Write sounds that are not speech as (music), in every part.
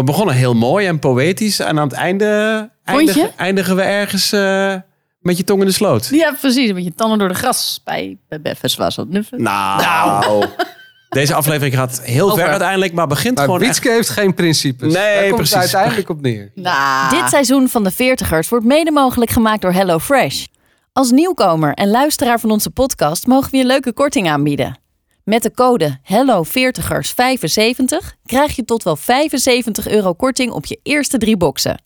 We begonnen heel mooi en poëtisch. En aan het einde eindigen, eindigen we ergens eh, met je tong in de sloot. Ja, precies. Met je tanden door de gras bij, bij Beffes was dat nuffen. Nou, deze aflevering gaat heel Over. ver uiteindelijk, maar begint Maar gewoon echt... Wietske heeft geen principes. Nee, Daar komt precies. het uiteindelijk op neer. Nou, (laughs) Dit seizoen van de Veertigers wordt mede mogelijk gemaakt door HelloFresh. Als nieuwkomer en luisteraar van onze podcast mogen we je een leuke korting aanbieden. Met de code HelloVeertigers75 krijg je tot wel 75 euro korting op je eerste drie boxen.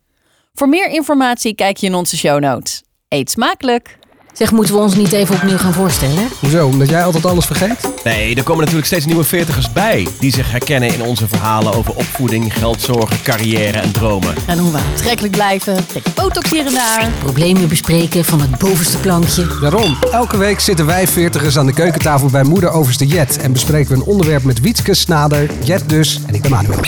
Voor meer informatie kijk je in onze show notes. Eet smakelijk! Zeg, moeten we ons niet even opnieuw gaan voorstellen? Hoezo? Omdat jij altijd alles vergeet? Nee, er komen natuurlijk steeds nieuwe veertigers bij. Die zich herkennen in onze verhalen over opvoeding, geldzorgen, carrière en dromen. en hoe we aantrekkelijk blijven. Beetje botox hier en daar. Problemen bespreken van het bovenste plankje. Daarom, elke week zitten wij veertigers aan de keukentafel bij moeder overste Jet. En bespreken we een onderwerp met Wietske, Snader, Jet dus en ik ben Manuel.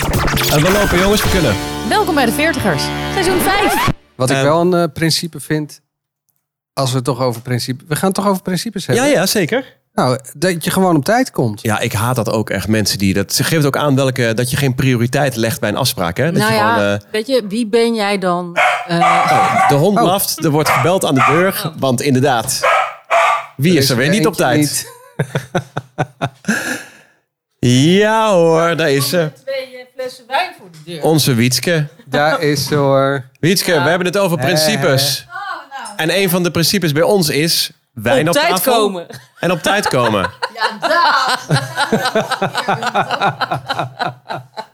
En we lopen jongens, we kunnen. Welkom bij de Veertigers. Seizoen 5. Wat ik Eh, wel een eh, principe vind, als we het toch over principe... We gaan het toch over principes hebben? Ja, ja, zeker. Nou, dat je gewoon op tijd komt. Ja, ik haat dat ook echt. Mensen die dat. Ze geeft ook aan welke dat je geen prioriteit legt bij een afspraak. Hè? Dat nou je ja, gewoon. eh, weet je, wie ben jij dan? Eh, de hond Oh. blaft, er wordt gebeld aan de deur. Want inderdaad, wie is er weer niet op tijd? Niet. (laughs) Ja hoor, daar is ze. Twee flessen wijn voor de deur. Onze Wietske. Daar is ze hoor. Wietske, we hebben het over principes. En een van de principes bij ons is wijn Op op, tijd tafel komen. en op tijd komen. (laughs)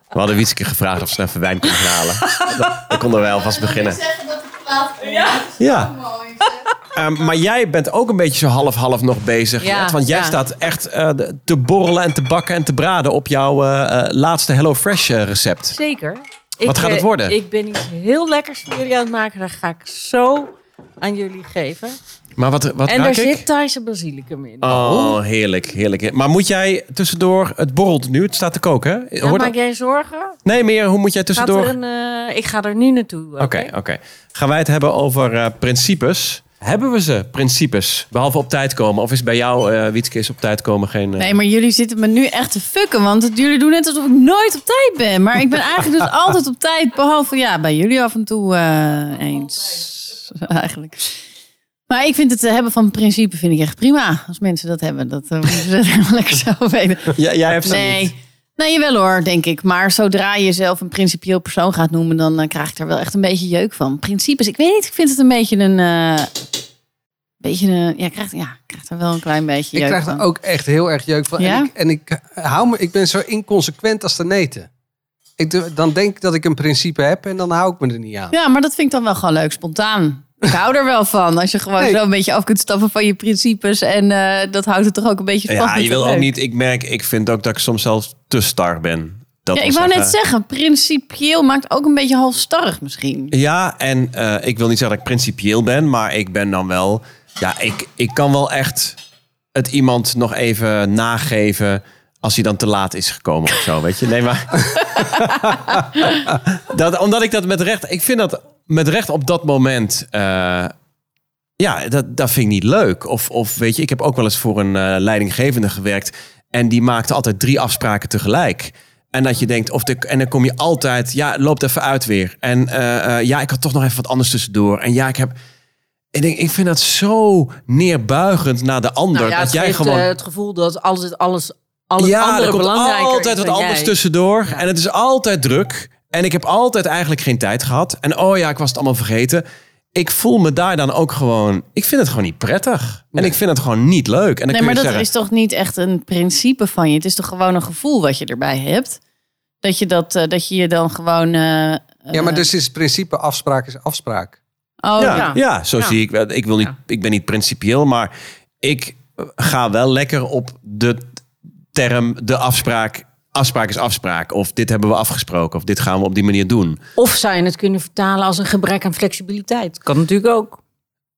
We hadden Wietske gevraagd of ze even wijn kon halen. Dan konden wij alvast beginnen. Ja. Ehm, maar jij bent ook een beetje zo half-half nog bezig. Ja, want jij ja. staat echt eh, te borrelen en te bakken en te braden op jouw eh, eh, laatste HelloFresh eh, recept. Zeker. Wat gaat het worden? Ik ben iets heel lekkers voor jullie aan het maken. Dat ga ik zo aan jullie geven. Maar wat, wat en daar zit Thaise basilicum in. Oh, heerlijk, heerlijk. Maar moet jij tussendoor, het borrelt nu, het staat te koken, hè? Ja, maak dat- jij zorgen? Nee, meer, hoe moet jij tussendoor? een, eh, ik ga er nu naartoe. Oké, oké. Gaan wij het hebben over eh, principes? Hebben we ze, principes? Behalve op tijd komen. Of is bij jou, eh Wietske, is op tijd komen geen... eh, Nee, maar jullie zitten me nu echt te fucken. Want het- jullie doen net alsof ik nooit op tijd ben. Maar ik ben eigenlijk dus altijd op tijd. Behalve ja, bij jullie af en toe eh, eens. (laughs) Eigenlijk. Maar ik vind het hebben van principe vind ik echt prima. Als mensen dat hebben. Dat eh, (laughs) moeten ze helemaal lekker zelf (laughs) weten. Ja, jij hebt ze niet. Nee. Nee, jawel hoor, denk ik. Maar zodra je jezelf een principieel persoon gaat noemen, dan eh, krijg ik er wel echt een beetje jeuk van. Principes, ik weet niet, ik vind het een beetje een. eh, beetje een. Ja, ik krijg, ja, ik krijg er wel een klein beetje Ik jeuk krijg van. er ook echt heel erg jeuk van. Ja? En, ik, en ik, hou me, ik ben zo inconsequent als de neten. Ik, dan denk ik dat ik een principe heb en dan hou ik me er niet aan. Ja, maar dat vind ik dan wel gewoon leuk, spontaan. Ik hou er wel van. Als je gewoon Nee. zo een beetje af kunt stappen van je principes. En eh, dat houdt het toch ook een beetje spannend. Ja, je wil ook niet... Ik merk, ik vind ook dat ik soms zelfs te star ben. Dat Ja, ik wou net zeggen- zeggen, principieel maakt ook een beetje halfstarrig misschien. Ja, en eh, ik wil niet zeggen dat ik principieel ben, maar ik ben dan wel... Ja, ik, ik kan wel echt het iemand nog even nageven als hij dan te laat is gekomen of zo, weet je? Nee, maar... (laughs) dat, omdat ik dat met recht... Ik vind dat met recht op dat moment... eh, ja, dat, dat vind ik niet leuk. Of, of weet je, ik heb ook wel eens voor een eh, leidinggevende gewerkt... en die maakte altijd drie afspraken tegelijk... En dat je denkt, of de, en dan kom je altijd, ja, loopt even uit weer. En eh, ja, ik had toch nog even wat anders tussendoor. En ja, ik heb. Ik, denk, ik vind dat zo neerbuigend naar de ander. Nou ja, dat het jij geeft gewoon. het gevoel dat alles, alles, alles ja, andere er komt belangrijker altijd wat anders jij. tussendoor. En het is altijd druk. En ik heb altijd eigenlijk geen tijd gehad. En oh ja, ik was het allemaal vergeten. Ik voel me daar dan ook gewoon. Ik vind het gewoon niet prettig. En ik vind het gewoon niet leuk. En dan Nee, kun maar je dat zeggen, is toch niet echt een principe van je. Het is toch gewoon een gevoel wat je erbij hebt. Dat je, dat, eh, dat je je dan gewoon... eh, Ja, maar dus is het principe afspraak is afspraak. Oh, ja, ja. ja. zo Ja. zie ik wel. Ik, wil niet, ik ben niet principieel, maar ik ga wel lekker op de term, de afspraak. Afspraak is afspraak. Of dit hebben we afgesproken. Of dit gaan we op die manier doen. Of zou je het kunnen vertalen als een gebrek aan flexibiliteit? Kan natuurlijk ook.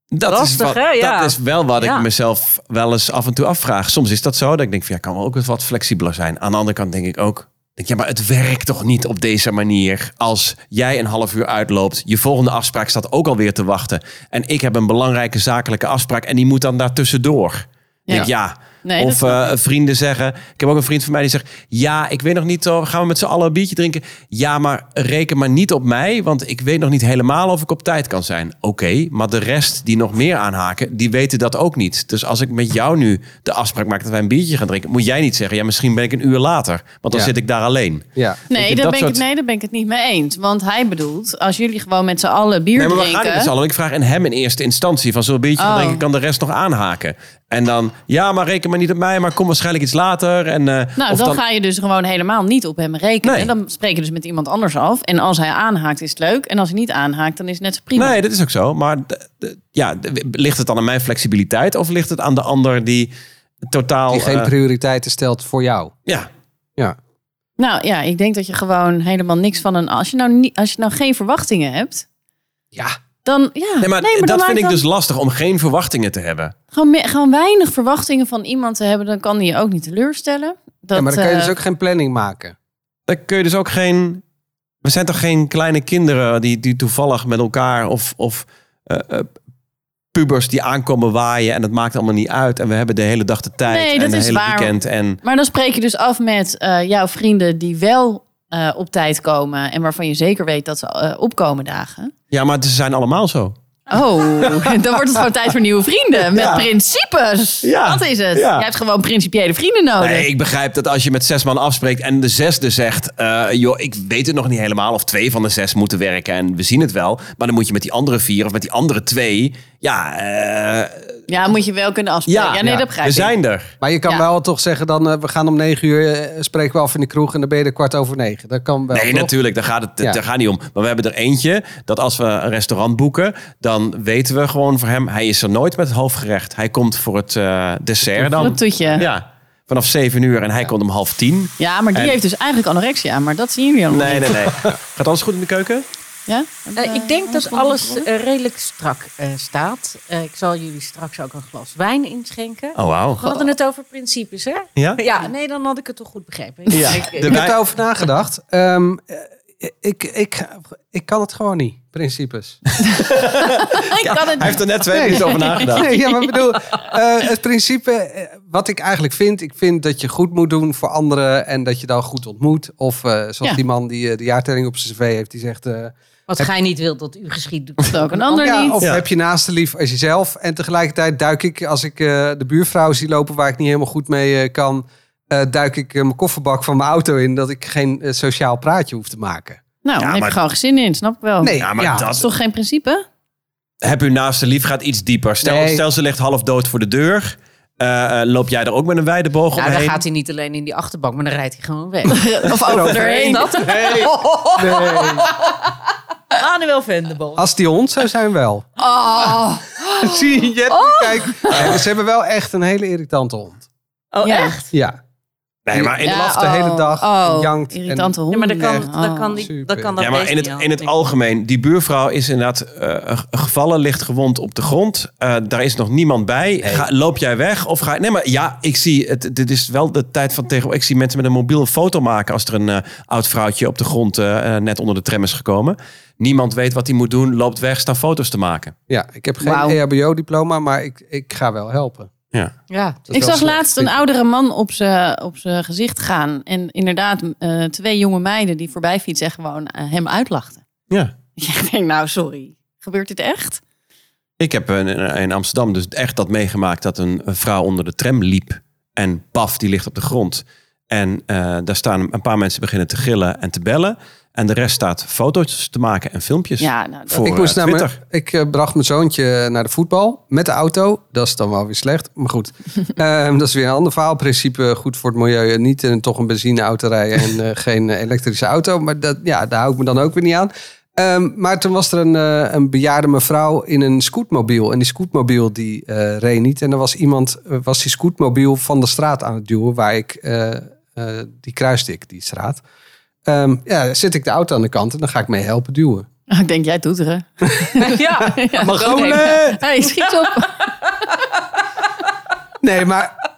Dat, is, Lastig, wat, hè? Ja. dat is wel wat Ja. ik mezelf wel eens af en toe afvraag. Soms is dat zo. Dat ik denk, van, ja, kan wel ook wat flexibeler zijn. Aan de andere kant denk ik ook... Denk, ja, maar het werkt toch niet op deze manier. Als jij een half uur uitloopt, je volgende afspraak staat ook alweer te wachten. En ik heb een belangrijke zakelijke afspraak en die moet dan daar tussendoor. Ja. Denk, ja, Nee, of eh, vrienden zeggen. Ik heb ook een vriend van mij die zegt: Ja, ik weet nog niet. oh, gaan we met z'n allen een biertje drinken? Ja, maar reken maar niet op mij. Want ik weet nog niet helemaal of ik op tijd kan zijn. Oké, maar de rest die nog meer aanhaken, die weten dat ook niet. Dus als ik met jou nu de afspraak maak dat wij een biertje gaan drinken, moet jij niet zeggen: Ja, misschien ben ik een uur later. Want dan Ja. zit ik daar alleen. Ja. Nee, daar dat ben ik, soort- nee, daar ben ik het niet mee eens. Want hij bedoelt, als jullie gewoon met z'n allen bier Nee, maar we drinken... gaan niet met z'n allen. Ik vraag aan hem in eerste instantie van een biertje gaan Oh. drinken, kan de rest nog aanhaken. En dan, ja, maar reken maar niet op mij, maar kom waarschijnlijk iets later. En, eh, Nou, of dan, ga je dus gewoon helemaal niet op hem rekenen. Nee. Dan spreek je dus met iemand anders af. En als hij aanhaakt, is het leuk. En als hij niet aanhaakt, dan is het net zo prima. Nee, dat is ook zo. Maar ja, ligt het dan aan mijn flexibiliteit of ligt het aan de ander die totaal. Die geen eh, prioriteiten stelt voor jou. ja, Ja. Nou ja, ik denk dat je gewoon helemaal niks van een... Als je nou, niet, als je nou geen verwachtingen hebt, Ja. Dan... Ja, nee, maar, dat vind ik dan dus lastig om geen verwachtingen te hebben. Gewoon, me- gewoon weinig verwachtingen van iemand te hebben. Dan kan die je ook niet teleurstellen. Dat, ja, maar dan kan je eh, dus ook geen planning maken. Dan kun je dus ook geen. We zijn toch geen kleine kinderen die, die toevallig met elkaar of, of eh, eh, pubers die aankomen waaien en het maakt allemaal niet uit. En we hebben de hele dag de tijd Nee, en dat de is hele waar. weekend. En Maar dan spreek je dus af met eh, jouw vrienden die wel eh, op tijd komen. En waarvan je zeker weet dat ze eh, opkomen dagen. ja, maar ze zijn allemaal zo. Oh, (laughs) dan wordt het gewoon tijd voor nieuwe vrienden. Met Ja. principes. Ja. Dat is het. Ja. Je hebt gewoon principiële vrienden nodig. Nee, ik begrijp dat als je met zes man afspreekt en de zesde zegt... eh, joh, ik weet het nog niet helemaal of twee van de zes moeten werken en we zien het wel. Maar dan moet je met die andere vier of met die andere twee... Ja, eh, Ja, moet je wel kunnen afspreken. Ja, ja, nee, ja. dat begrijp we ik. zijn er. Maar je kan Ja. wel toch zeggen dan, eh, we gaan om negen uur, spreken we af in de kroeg en dan ben je er kwart over negen. Dat kan wel. Nee, toch? natuurlijk, daar gaat het Ja. daar gaat niet om. Maar we hebben er eentje dat als we een restaurant boeken, dan weten we gewoon voor hem, hij is er nooit met het hoofdgerecht. Hij komt voor het eh, dessert dan. Dat toetje. Ja. Ja, vanaf zeven uur en hij komt om half tien. maar die En- heeft dus eigenlijk anorexia. Maar dat zien jullie allemaal Nee, niet. nee, nee. Gaat alles goed in de keuken? Ja? Eh, ik denk dat alles eh, redelijk strak eh, staat. Eh, ik zal jullie straks ook een glas wijn inschenken. Oh, wauw. We hadden het over principes, hè? Ja? Ja, nee, dan had ik het toch goed begrepen. Ja. Ik- Ik heb daarover nagedacht. Ehm, eh, ik, ik, ik kan het gewoon niet, principes. (laughs) Ik kan het Hij heeft er net twee Nee. minuten over nagedacht. Nee, ja, maar ik bedoel, eh, het principe, eh, wat ik eigenlijk vind, ik vind dat je goed moet doen voor anderen en dat je dan goed ontmoet. Of eh, zoals Ja. die man die de jaartelling op zijn cv heeft, die zegt, eh, Wat gij niet wilt dat u geschiet, doet ook een (laughs) ander ja, niet. of Ja. heb je naaste lief als jezelf. En tegelijkertijd duik ik, als ik eh, de buurvrouw zie lopen waar ik niet helemaal goed mee eh, kan, eh, duik ik eh, mijn kofferbak van mijn auto in, dat ik geen eh, sociaal praatje hoef te maken. Nou, dan heb maar- je gewoon geen zin in, snap ik wel. Nee, Ja, maar ja. Dat is toch geen principe? Heb uw naaste lief gaat iets dieper. Stel, Nee. stel ze ligt half dood voor de deur. Eh, eh, loop jij er ook met een wijde boog Nou, dan gaat hij niet alleen in die achterbank, maar dan rijdt hij gewoon weg. (laughs) Of over erheen. Dat? Nee. (laughs) Manuel Venderbal. Als die hond zou zijn wel. Oh, (laughs) Zie je, Jet, kijk. Nee, ze hebben wel echt een hele irritante hond. Oh, Ja. echt? Ja. Nee, maar in, Ja. blaft de hele dag en jankt en- Irritante. Ja, maar kan, Oh. dan kan, die, dan kan dat Ja, maar in het, in het algemeen, die buurvrouw is inderdaad eh, gevallen, ligt gewond op de grond. Eh, daar is nog niemand bij. Ga, loop jij weg? Of ga Nee, maar ja, ik zie het. Dit is wel de tijd van tegenwoordig. Ik zie mensen met een mobiel een foto maken als er een eh, oud vrouwtje op de grond net onder de tram is gekomen. Niemand weet wat hij moet doen, loopt weg, staan foto's te maken. Ja, ik heb geen Wauw. EHBO-diploma, maar ik, ik ga wel helpen. Ja. Ja. Ik zag slecht, laatst een oudere man op zijn op gezicht gaan. En inderdaad, eh, twee jonge meiden die voorbij fietsen en gewoon eh, hem uitlachten. ja. (laughs) Ik denk, nou sorry. Gebeurt dit echt? Ik heb in, in Amsterdam dus echt dat meegemaakt dat een, een vrouw onder de tram liep. En paf, die ligt op de grond. En eh, daar staan een paar mensen beginnen te gillen en te bellen. En de rest staat foto's te maken en filmpjes. Ja, nou, dat- Voor, ik, moest eh, naar mijn- ik eh, bracht mijn zoontje naar de voetbal met de auto. Dat is dan wel weer slecht, maar goed. (laughs) Ehm, dat is weer een ander verhaal. Principe goed voor het milieu. Niet in toch een benzineauto rijden en eh, (laughs) geen eh, elektrische auto. Maar dat, ja, daar hou ik me dan ook weer niet aan. Ehm, maar toen was er een, eh, een bejaarde mevrouw in een scootmobiel. En die scootmobiel die eh, reed niet. En er was iemand, eh, was die scootmobiel van de straat aan het duwen. Waar ik, eh, eh, die kruiste ik, die straat. Ehm, ja, zet ik de auto aan de kant en dan ga ik mee helpen duwen. Oh, (laughs) ik denk, jij toeteren. (laughs) ja. Maar gewoon, Hey, schiet op. (laughs) Nee, maar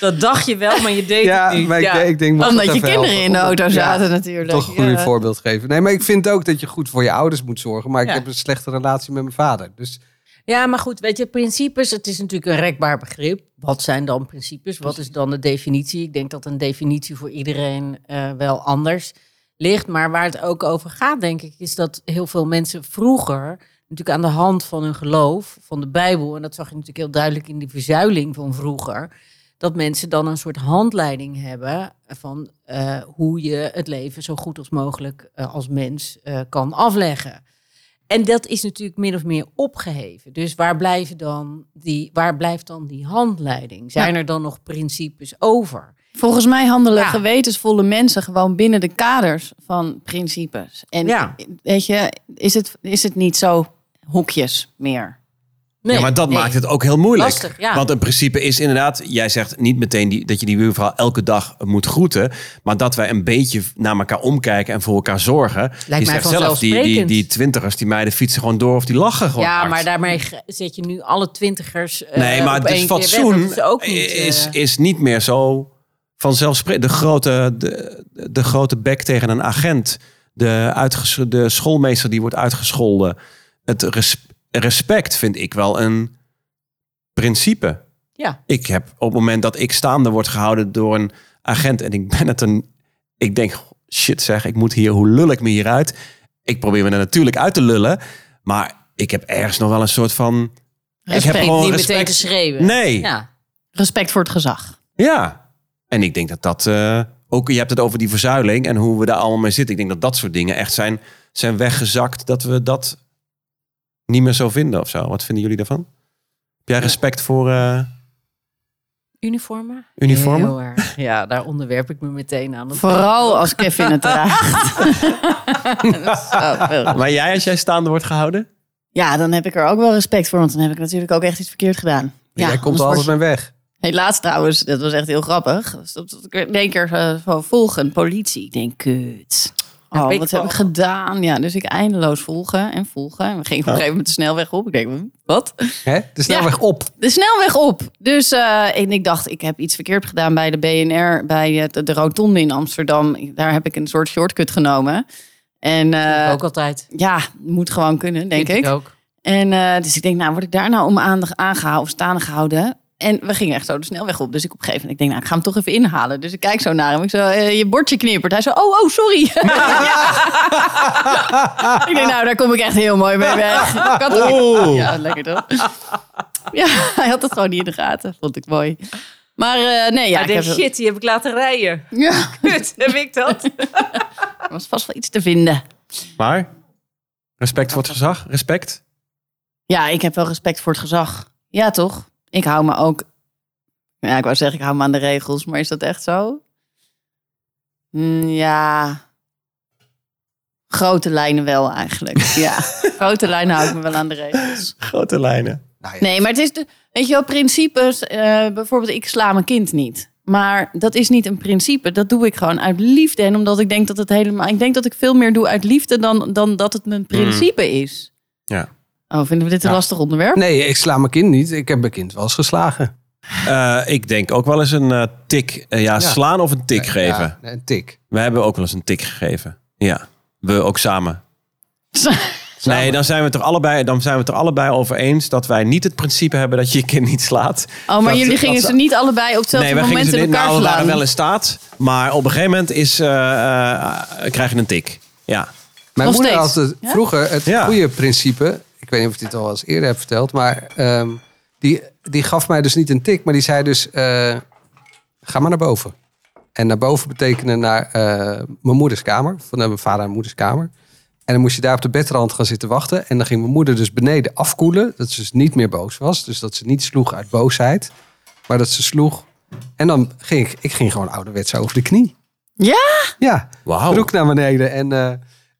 Dat dacht je wel, maar je deed Ja, het niet. maar ik, ja. ik denk... Omdat dat je kinderen helpen. in de auto Ja, zaten natuurlijk. Toch een goede Ja. voorbeeld geven. Nee, maar ik vind ook dat je goed voor je ouders moet zorgen. Maar ik Ja. heb een slechte relatie met mijn vader. Dus Ja, maar goed, weet je, principes, het is natuurlijk een rekbaar begrip. Wat zijn dan principes? Wat is dan de definitie? Ik denk dat een definitie voor iedereen eh, wel anders ligt. Maar waar het ook over gaat, denk ik, is dat heel veel mensen vroeger, natuurlijk aan de hand van hun geloof, van de Bijbel, en dat zag je natuurlijk heel duidelijk in die verzuiling van vroeger, dat mensen dan een soort handleiding hebben van eh, hoe je het leven zo goed als mogelijk eh, als mens kan afleggen. En dat is natuurlijk min of meer opgeheven. Dus waar, blijven dan die, waar blijft dan die handleiding? Zijn er dan nog principes over? Volgens mij handelen Ja. gewetensvolle mensen gewoon binnen de kaders van principes. En Ja. weet je, is het, is het niet zo hoekjes meer? Nee, ja, maar dat nee. maakt het ook heel moeilijk. Lastig, ja. Want een principe is inderdaad, jij zegt niet meteen die, dat je die buurvrouw elke dag moet groeten. Maar dat wij een beetje naar elkaar omkijken en voor elkaar zorgen. je mij zegt zelf, die, die, die twintigers, die meiden fietsen gewoon door of die lachen gewoon Ja, hard. maar daarmee zet je nu alle twintigers. eh, Nee, maar het weg. fatsoen is ook niet. is, eh, is niet meer zo vanzelfsprekend. De grote, de, de grote bek tegen een agent. De, de schoolmeester die wordt uitgescholden. Het res- respect vind ik wel een principe. ja. Ik heb op het moment dat ik staande word gehouden door een agent en ik ben het een. Ik denk, shit zeg, ik moet hier, hoe lul ik me hieruit? Ik probeer me er natuurlijk uit te lullen, maar ik heb ergens nog wel een soort van. Ik heb Respect. gewoon niet respect. meteen te schreeuwen. Nee, ja. Ja. Respect voor het gezag. En ik denk dat dat eh, ook. Je hebt het over die verzuiling en hoe we daar allemaal mee zitten. Ik denk dat dat soort dingen echt zijn, zijn weggezakt. Dat we dat niet meer zo vinden of zo. Wat vinden jullie daarvan? Heb jij respect voor eh, Uniformen? uniformen? Heel erg. Ja, daar onderwerp ik me meteen aan. Vooral als Kevin het draagt. Dat is zo veel. Maar jij, als jij staande wordt gehouden? ja, dan heb ik er ook wel respect voor. Want dan heb ik natuurlijk ook echt iets verkeerd gedaan. Ja, Jij komt er altijd mee weg. Helaas trouwens, dat was echt heel grappig. Dus ik in één keer eh, zo volgen, politie. Ik denk, kut. Oh, wat heb ik gedaan? Ja, dus ik eindeloos volgen en volgen. En we gingen op een gegeven moment de snelweg op. Ik denk, hm, wat? Hè? De snelweg op. De snelweg op. Dus eh, en ik dacht, ik heb iets verkeerd gedaan bij de BNR, bij het- de, rotonde in Amsterdam. Daar heb ik een soort shortcut genomen. En eh, ook altijd. ja, moet gewoon kunnen, denk Vind ik. ook. En eh, dus ik denk, nou, word ik daar nou om aandacht aangehouden of staande gehouden? En we gingen echt zo de snelweg op. Dus ik op een gegeven moment, ik denk, nou, ik ga hem toch even inhalen. Dus ik kijk zo naar hem. Ik zo, eh, je bordje knippert. Hij zo, oh, oh, sorry. (laughs) ik denk, nou, daar kom ik echt heel mooi mee weg. Ik had ook- Ja, lekker toch? ja, hij had het gewoon niet in de gaten. Vond ik mooi. Maar eh, nee, ja, Ja, ik denk, heb, shit, die heb ik laten rijden. ja, Kut, heb ik dat? (laughs) er was vast wel iets te vinden. Maar respect voor het gezag, respect. Ja, ik heb wel respect voor het gezag. Ja, toch? Ik hou me ook. Ja, ik wou zeggen, ik hou me aan de regels, maar is dat echt zo? Mm, ja. Grote lijnen wel eigenlijk. (laughs) Ja, grote lijnen hou ik me wel aan de regels. Grote lijnen. Nou ja, Nee, maar het is, de, weet je wel, principes. eh, bijvoorbeeld, ik sla mijn kind niet. Maar dat is niet een principe. Dat doe ik gewoon uit liefde. En omdat ik denk dat het helemaal. Ik denk dat ik veel meer doe uit liefde dan, dan dat het mijn principe is. Ja. Oh, vinden we dit een Ja. lastig onderwerp? Nee, ik sla mijn kind niet. Ik heb mijn kind wel eens geslagen. Eh, ik denk ook wel eens een eh, tik, eh, ja, slaan of een tik geven. Ja, een tik. We hebben ook wel eens een tik gegeven. Ja, we ook samen. (laughs) Nee, dan zijn we het er allebei, dan zijn we het er allebei over eens dat wij niet het principe hebben dat je je kind niet slaat. Oh, maar Dat- jullie gingen ze- ze niet allebei op hetzelfde Nee, moment ze in elkaar Nou, we waren slaan. wel in staat, maar op een gegeven moment is, eh, eh, krijg je een tik. Ja. Mijn Nog moeder had steeds. het Ja? vroeger het Ja. goede principe. Ik weet niet of ik dit al eens eerder heb verteld. Maar ehm, die, die gaf mij dus niet een tik. Maar die zei dus, eh, ga maar naar boven. En naar boven betekende naar eh, mijn moeders kamer. Van eh, mijn vader en moeders kamer. En dan moest je daar op de bedrand gaan zitten wachten. En dan ging mijn moeder dus beneden afkoelen. Dat ze dus niet meer boos was. Dus dat ze niet sloeg uit boosheid. Maar dat ze sloeg. En dan ging ik, ik ging gewoon ouderwets over de knie. Ja? Ja, Wauw. broek naar beneden. En, eh,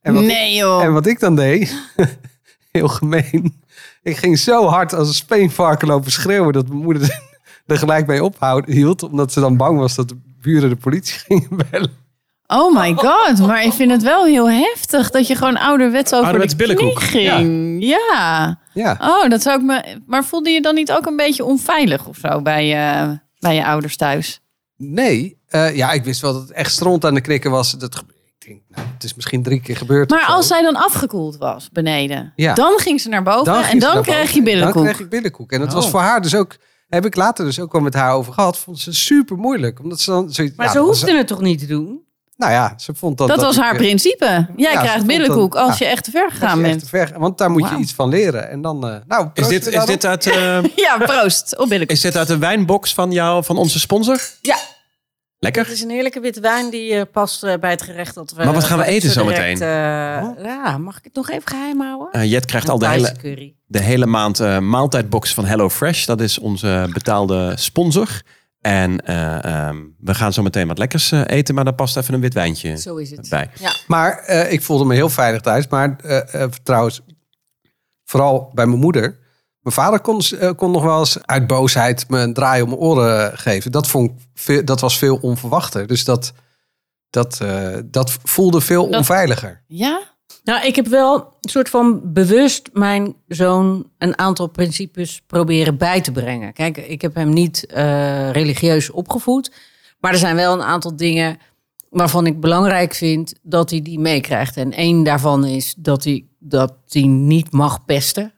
en wat ik- Nee, joh. en wat ik dan deed, (laughs) heel gemeen. Ik ging zo hard als een speenvarken lopen schreeuwen dat mijn moeder er gelijk bij ophield. Omdat ze dan bang was dat de buren de politie gingen bellen. Oh my god, maar ik vind het wel heel heftig dat je gewoon ouderwets over Ouderwets de knie ging. Ja. Ja, Oh, dat zou ik me... Maar voelde je dan niet ook een beetje onveilig of zo bij je, bij je ouders thuis? nee. eh, ja, ik wist wel dat het echt stront aan de knikken was. Dat, denk, nou, het is misschien drie keer gebeurd. Maar als zij dan afgekoeld was beneden, Ja. dan ging ze naar boven en dan kreeg boven. je billenkoek. Dan kreeg ik billenkoek. En dat was Oh. voor haar dus ook... Heb ik later dus ook wel met haar over gehad. Vond ze super moeilijk. Omdat ze dan zoiets... Maar ja, ze hoefde het toch niet te doen? Nou ja, ze vond dat... dat was ik- haar principe. Jij Ja, krijgt billenkoek als ja. je echt te ver gegaan bent. te ver- want daar moet je iets van leren. En dan... eh, nou, Is dit, is dit, uit, eh, (laughs) Ja, proost. Op billenkoek. is dit uit de wijnbox van, jou, van onze sponsor? Ja. Lekker? Het is een heerlijke witte wijn die eh, past eh, bij het gerecht dat we... Maar wat gaan we eten zo zometeen? eh, ja, mag ik het nog even geheim houden? Jet krijgt al de hele, curry. de hele maand eh, maaltijdbox van HelloFresh. Dat is onze betaalde sponsor. En eh, ehm, we gaan zo meteen wat lekkers eten, maar daar past even een wit wijntje Zo is het. bij. Ja. Maar eh, ik voelde me heel veilig thuis. Maar trouwens, vooral bij mijn moeder. Mijn vader kon, eh, kon nog wel eens uit boosheid me een draai om mijn oren geven. Dat, vond ik veel, dat was veel onverwachter. Dus dat, dat, eh, dat voelde veel Dat- onveiliger. Ja? Nou, ik heb wel een soort van bewust mijn zoon een aantal principes proberen bij te brengen. Kijk, ik heb hem niet eh, religieus opgevoed. Maar er zijn wel een aantal dingen waarvan ik belangrijk vind dat hij die meekrijgt. En één daarvan is dat hij, dat hij niet mag pesten.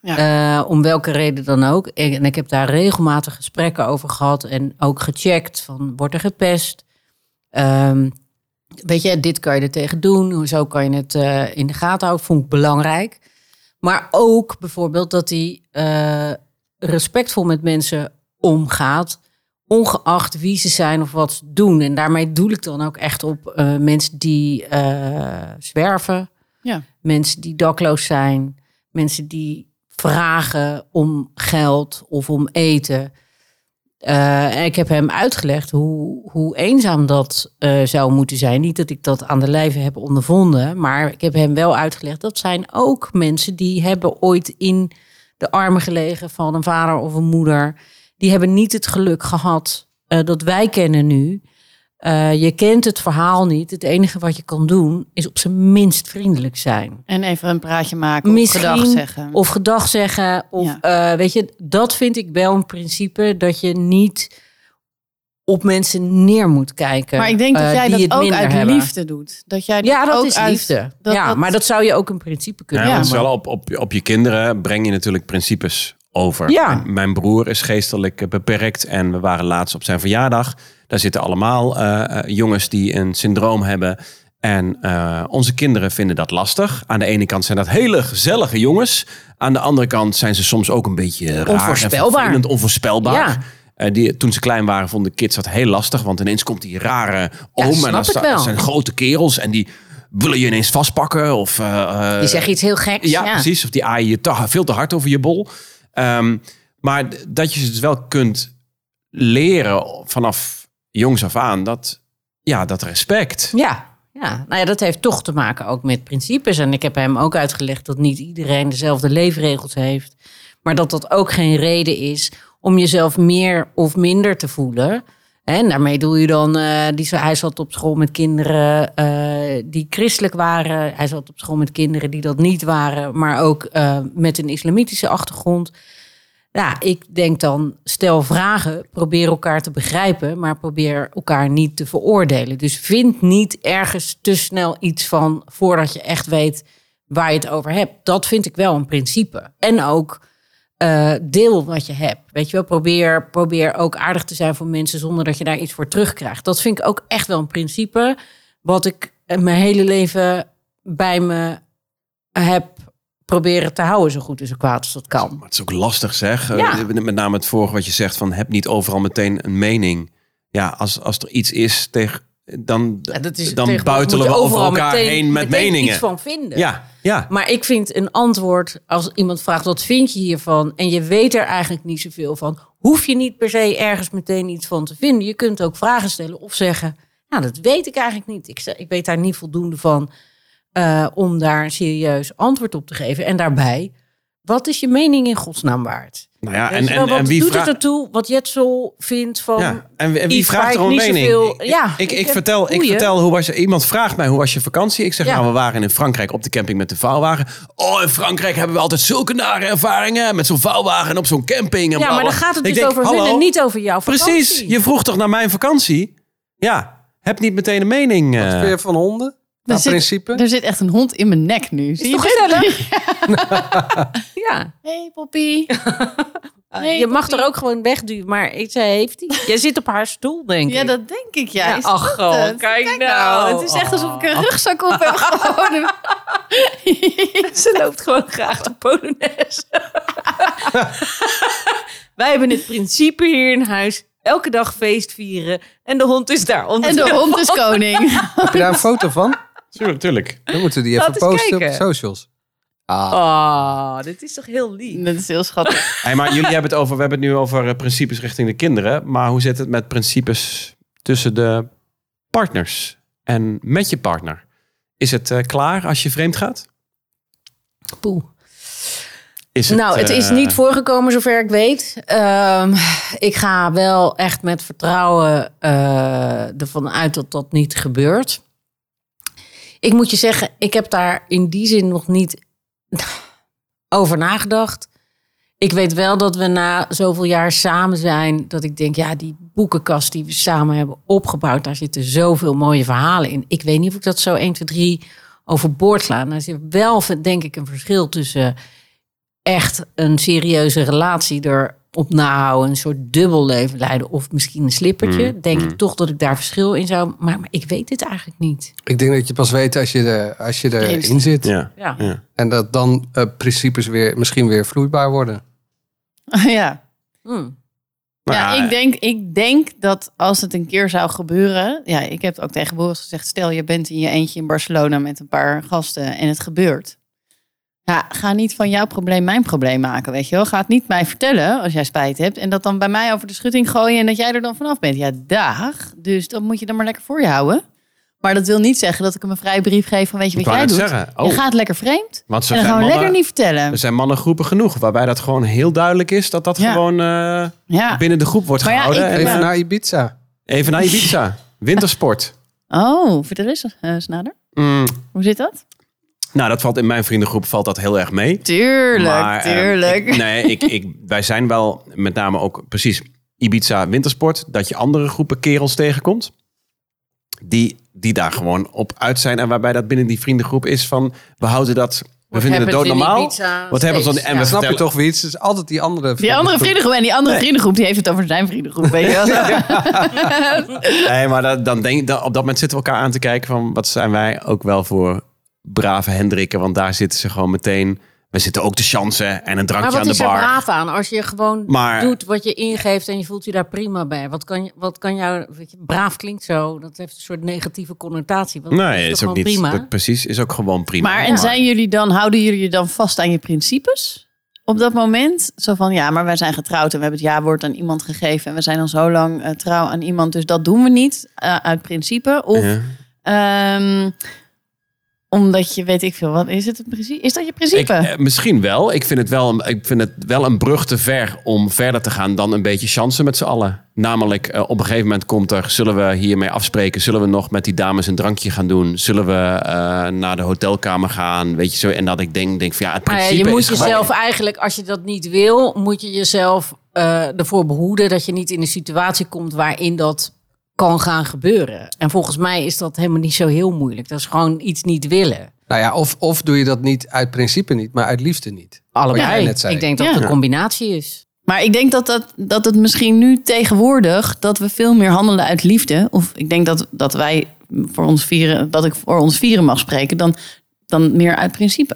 Eh, om welke reden dan ook. En ik heb daar regelmatig gesprekken over gehad. En ook gecheckt van, wordt er gepest? Ehm, weet je, dit kan je er tegen doen. Hoezo kan je het eh, in de gaten houden? Vond ik belangrijk. Maar ook bijvoorbeeld dat hij eh, respectvol met mensen omgaat. Ongeacht wie ze zijn of wat ze doen. En daarmee doel ik dan ook echt op mensen die zwerven. Ja. Mensen die dakloos zijn. Mensen die vragen om geld of om eten. Eh, en ik heb hem uitgelegd hoe, hoe eenzaam dat eh, zou moeten zijn. Niet dat ik dat aan de lijve heb ondervonden, maar ik heb hem wel uitgelegd. Dat zijn ook mensen die hebben ooit in de armen gelegen van een vader of een moeder. Die hebben niet het geluk gehad eh, dat wij kennen nu. Eh, je kent het verhaal niet. Het enige wat je kan doen is op zijn minst vriendelijk zijn. En even een praatje maken Misschien, of gedag zeggen. Of gedag zeggen. Of Ja. eh, weet je, dat vind ik wel een principe dat je niet op mensen neer moet kijken. maar ik denk dat eh, jij die dat ook uit hebben. liefde doet. Dat jij Ja, dat ook is uit- liefde. dat- ja, dat- maar dat zou je ook een principe kunnen Ja, noemen. op, op, op je kinderen breng je natuurlijk principes over. Ja. Mijn- Mijn broer is geestelijk beperkt en we waren laatst op zijn verjaardag. Daar zitten allemaal eh, eh, jongens die een syndroom hebben. En eh, onze kinderen vinden dat lastig. Aan de ene kant zijn dat hele gezellige jongens. Aan de andere kant zijn ze soms ook een beetje raar en Onvoorspelbaar. vervelend, onvoorspelbaar. Ja. Eh, die, toen ze klein waren vonden kids dat heel lastig. Want ineens komt die rare Ja, oom. snap en dan sta- zijn grote kerels. En die willen je ineens vastpakken. Of, eh, eh, Die zeggen iets heel geks. ja, precies. Of die aaien je te, veel te hard over je bol. Ehm, maar dat je ze dus wel kunt leren vanaf jongs af aan. Dat, ja, dat respect. Ja, ja, nou ja, dat heeft toch te maken ook met principes. En ik heb hem ook uitgelegd dat niet iedereen dezelfde leefregels heeft. Maar dat dat ook geen reden is om jezelf meer of minder te voelen. En daarmee doe je dan, eh, die, hij zat op school met kinderen eh, die christelijk waren. Hij zat op school met kinderen die dat niet waren, maar ook eh, met een islamitische achtergrond. Ja, ik denk dan, stel vragen, probeer elkaar te begrijpen, maar probeer elkaar niet te veroordelen. Dus vind niet ergens te snel iets van voordat je echt weet waar je het over hebt. Dat vind ik wel een principe. En ook eh, deel wat je hebt. Weet je wel, probeer, probeer ook aardig te zijn voor mensen zonder dat je daar iets voor terugkrijgt. Dat vind ik ook echt wel een principe. Wat ik mijn hele leven bij me heb proberen te houden, zo goed en zo kwaad als dat kan. Maar het is ook lastig zeg. Ja. Eh, Met name het vorige wat je zegt van heb niet overal meteen een mening. Ja, als, als er iets is tegen, dan, is dan buitelen we over elkaar meteen- heen met meningen. iets van vinden. Ja, ja. Maar ik vind een antwoord, als iemand vraagt wat vind je hiervan en je weet er eigenlijk niet zoveel van, hoef je niet per se ergens meteen iets van te vinden. Je kunt ook vragen stellen of zeggen, nou dat weet ik eigenlijk niet. Ik, ik weet daar niet voldoende van eh, om daar een serieus antwoord op te geven. En daarbij, wat is je mening in godsnaam waard? Nou ja, en, en, wat en wie doet vraagt... het ertoe wat Jetsel vindt van... Ja, en wie, en vraagt er om een niet mening? zoveel- ja, ik, ik, vertel, ik vertel hoe was je. Iemand vraagt mij hoe was je vakantie? Ik zeg Ja. nou, we waren in Frankrijk op de camping met de vouwwagen. Oh, in Frankrijk hebben we altijd zulke nare ervaringen met zo'n vouwwagen en op zo'n camping. En ja, maar dan gaat het dus denk, over hun hallo, en niet over jouw vakantie. Precies, je vroeg toch naar mijn vakantie? Ja, heb niet meteen een mening. Wat eh. van honden? Nou, zit- principe. Er zit echt een hond in mijn nek nu. Zie je dit? (laughs) Ja. Hey, Poppy. (laughs) Je mag Poppy. er ook gewoon wegduwen, maar ik zei, heeft hij? (laughs) Jij zit op haar stoel, denk ik. Ja, dat denk ik. Ja, ach, goh, het? kijk nou. Het is echt alsof ik een rugzak op heb. Gewoon. Ze loopt gewoon graag de Polonaise. Wij hebben het principe hier in huis. Elke dag feest vieren. En de hond is daar. onder En de hond is koning. Heb je daar een foto van? Tuurlijk, tuurlijk. Dan moeten we die Laat even eens posten op kijken. socials. Ah, Oh, dit is toch heel lief. Dat is heel schattig. (laughs) Hey, maar jullie hebben het over, we hebben het nu over eh, principes richting de kinderen. Maar hoe zit het met principes tussen de partners en met je partner? Is het eh, klaar als je vreemd gaat? Poeh. Is het, nou, het is eh, niet voorgekomen zover ik weet. Ehm, ik ga wel echt met vertrouwen eh, ervan uit dat dat niet gebeurt. Ik moet je zeggen, ik heb daar in die zin nog niet (laughs) over nagedacht. Ik weet wel dat we na zoveel jaar samen zijn, dat ik denk, ja, die boekenkast die we samen hebben opgebouwd, daar zitten zoveel mooie verhalen in. Ik weet niet of ik dat zo 1, 2, 3 overboord sla. Nou, er zit wel, denk ik, een verschil tussen echt een serieuze relatie erop nahouden, een soort dubbel leven leiden of misschien een slippertje, Mm, denk mm. ik toch dat ik daar verschil in zou. Maar, maar ik weet het eigenlijk niet. ik denk dat je pas weet als je, er, als je Erin zit. Ja, Ja. ja. En dat dan eh, principes weer, misschien weer vloeibaar worden. (laughs) ja. Hmm. Ja, ik denk, ik denk dat als het een keer zou gebeuren. Ja, ik heb ook tegen Boris gezegd: stel je bent in je eentje in Barcelona met een paar gasten en het gebeurt. Ja, ga niet van jouw probleem mijn probleem maken, weet je wel. Ga het niet mij vertellen als jij spijt hebt. En dat dan bij mij over de schutting gooien en dat jij er dan vanaf bent. Ja, dag. Dus dat moet je dan maar lekker voor je houden. Maar dat wil niet zeggen dat ik hem een vrije brief geef van weet je wat jij doet. zeggen. Oh, Je gaat lekker vreemd. want En dan gaan we mannen, lekker niet vertellen. er zijn mannengroepen genoeg waarbij dat gewoon heel duidelijk is dat dat Ja. gewoon eh, Ja. binnen de groep wordt Maar ja, gehouden. ik- Even eh, naar Ibiza. even naar Ibiza. (laughs) Wintersport. Oh, vertel eens, eh Snader. Mm, Hoe zit dat? Nou, dat valt in mijn vriendengroep valt dat heel erg mee. Tuurlijk, Maar, eh, tuurlijk. ik- nee, ik, ik, wij zijn wel met name ook precies Ibiza wintersport. Dat je andere groepen kerels tegenkomt. Die, die daar gewoon op uit zijn. En waarbij dat binnen die vriendengroep is van... We houden dat... We vinden het doodnormaal. Wat hebben we dan? En ja. we Snap je vertellen- toch wie het is? Altijd die andere Die andere vriendengroep en die andere vriendengroep, die heeft het over zijn vriendengroep. Weet je wel? (laughs) Nee, maar dat, dan denk, dan, op dat moment zitten we elkaar aan te kijken van... Wat zijn wij ook wel voor brave Hendrikken? Want daar zitten ze gewoon meteen... We zitten ook te chansen en een Maar drankje wat aan de is er bar. braaf aan als je gewoon Maar- doet wat je ingeeft en je voelt je daar prima bij? Wat kan, je, wat kan jou, weet je, braaf klinkt zo, dat heeft een soort negatieve connotatie. Wat Nee, is is ook niet... prima? Dat, precies, is ook gewoon prima. Maar en zijn jullie dan, houden jullie je dan vast aan je principes? Op dat moment? Zo van, ja, maar wij zijn getrouwd en we hebben het ja-woord aan iemand gegeven. En we zijn al zo lang eh, trouw aan iemand, dus dat doen we niet eh, uit principe. Of Ja. ehm, omdat je, weet ik veel, wat is het in principe? Is dat je principe? Ik, eh, misschien wel. Ik vind, het wel een- ik vind het wel een brug te ver om verder te gaan dan een beetje chansen met z'n allen. Namelijk, eh, op een gegeven moment komt er, zullen we hiermee afspreken? Zullen we nog met die dames een drankje gaan doen? Zullen we eh, naar de hotelkamer gaan? Weet je zo? En dat ik denk, denk van ja, het ja, principe je moet is gewoon- jezelf eigenlijk, als je dat niet wil, moet je jezelf eh, ervoor behoeden dat je niet in een situatie komt waarin dat kan gaan gebeuren. En volgens mij is dat helemaal niet zo heel moeilijk. Dat is gewoon iets niet willen. Nou ja, of, of doe je dat niet uit principe niet, maar uit liefde niet. Wat jij Allebei. net zei. Ik denk dat Ja. het een combinatie is. Maar ik denk dat, dat, dat het misschien nu tegenwoordig dat we veel meer handelen uit liefde. Of ik denk dat, dat wij voor ons vieren, dat ik voor ons vieren mag spreken, dan, dan meer uit principe.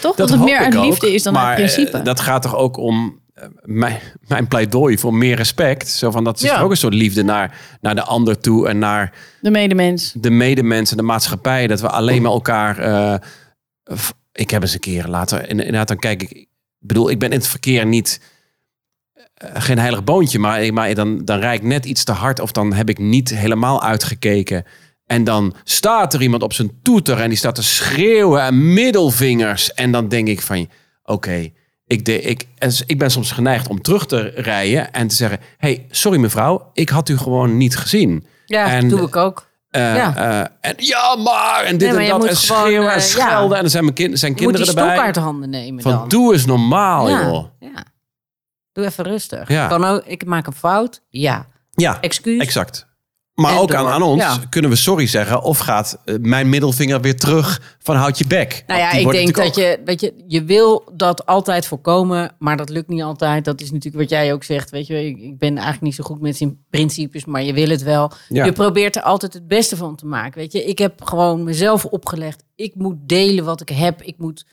Toch? Dat, het meer uit ook, liefde is dan maar, uit principe. eh, dat gaat toch ook om mijn, mijn pleidooi voor meer respect. Zo van, dat is Ja. ook een soort liefde naar, naar de ander toe en naar de medemens. de medemensen, de maatschappij, dat we alleen maar elkaar. eh, ik heb eens een keer later, in- inderdaad, dan kijk ik. Ik bedoel, ik ben in het verkeer niet. eh, geen heilig boontje, maar, maar dan, dan rijd ik net iets te hard of dan heb ik niet helemaal uitgekeken. En dan staat er iemand op zijn toeter en die staat te schreeuwen en middelvingers. En dan denk ik van, oké, ik, de, ik, en ik ben soms geneigd om terug te rijden en te zeggen... hey, sorry mevrouw, ik had u gewoon niet gezien. Ja, En- dat doe ik ook. Eh, Ja. eh, en ja, maar en dit Nee, maar en dat en gewoon, schreeuwen en eh, ja. schelden. En er zijn, mijn kind, zijn Je moet die kinderen erbij. uit de handen nemen Van dan. doe eens normaal, ja. joh. ja. Doe even rustig. Ja. Kan ook, ik maak een fout. Ja. Ja, Excuus. exact. Maar En ook door. aan, aan ons Ja. kunnen we sorry zeggen. Of gaat eh, mijn middelvinger weer terug van houd je bek. Nou ja, ik denk dat je, weet je, je wil dat altijd voorkomen, maar dat lukt niet altijd. Dat is natuurlijk wat jij ook zegt, weet je. Ik, ik ben eigenlijk niet zo goed met zijn principes, maar je wil het wel. Ja. Je probeert er altijd het beste van te maken, weet je. Ik heb gewoon mezelf opgelegd. Ik moet delen wat ik heb. Ik moet,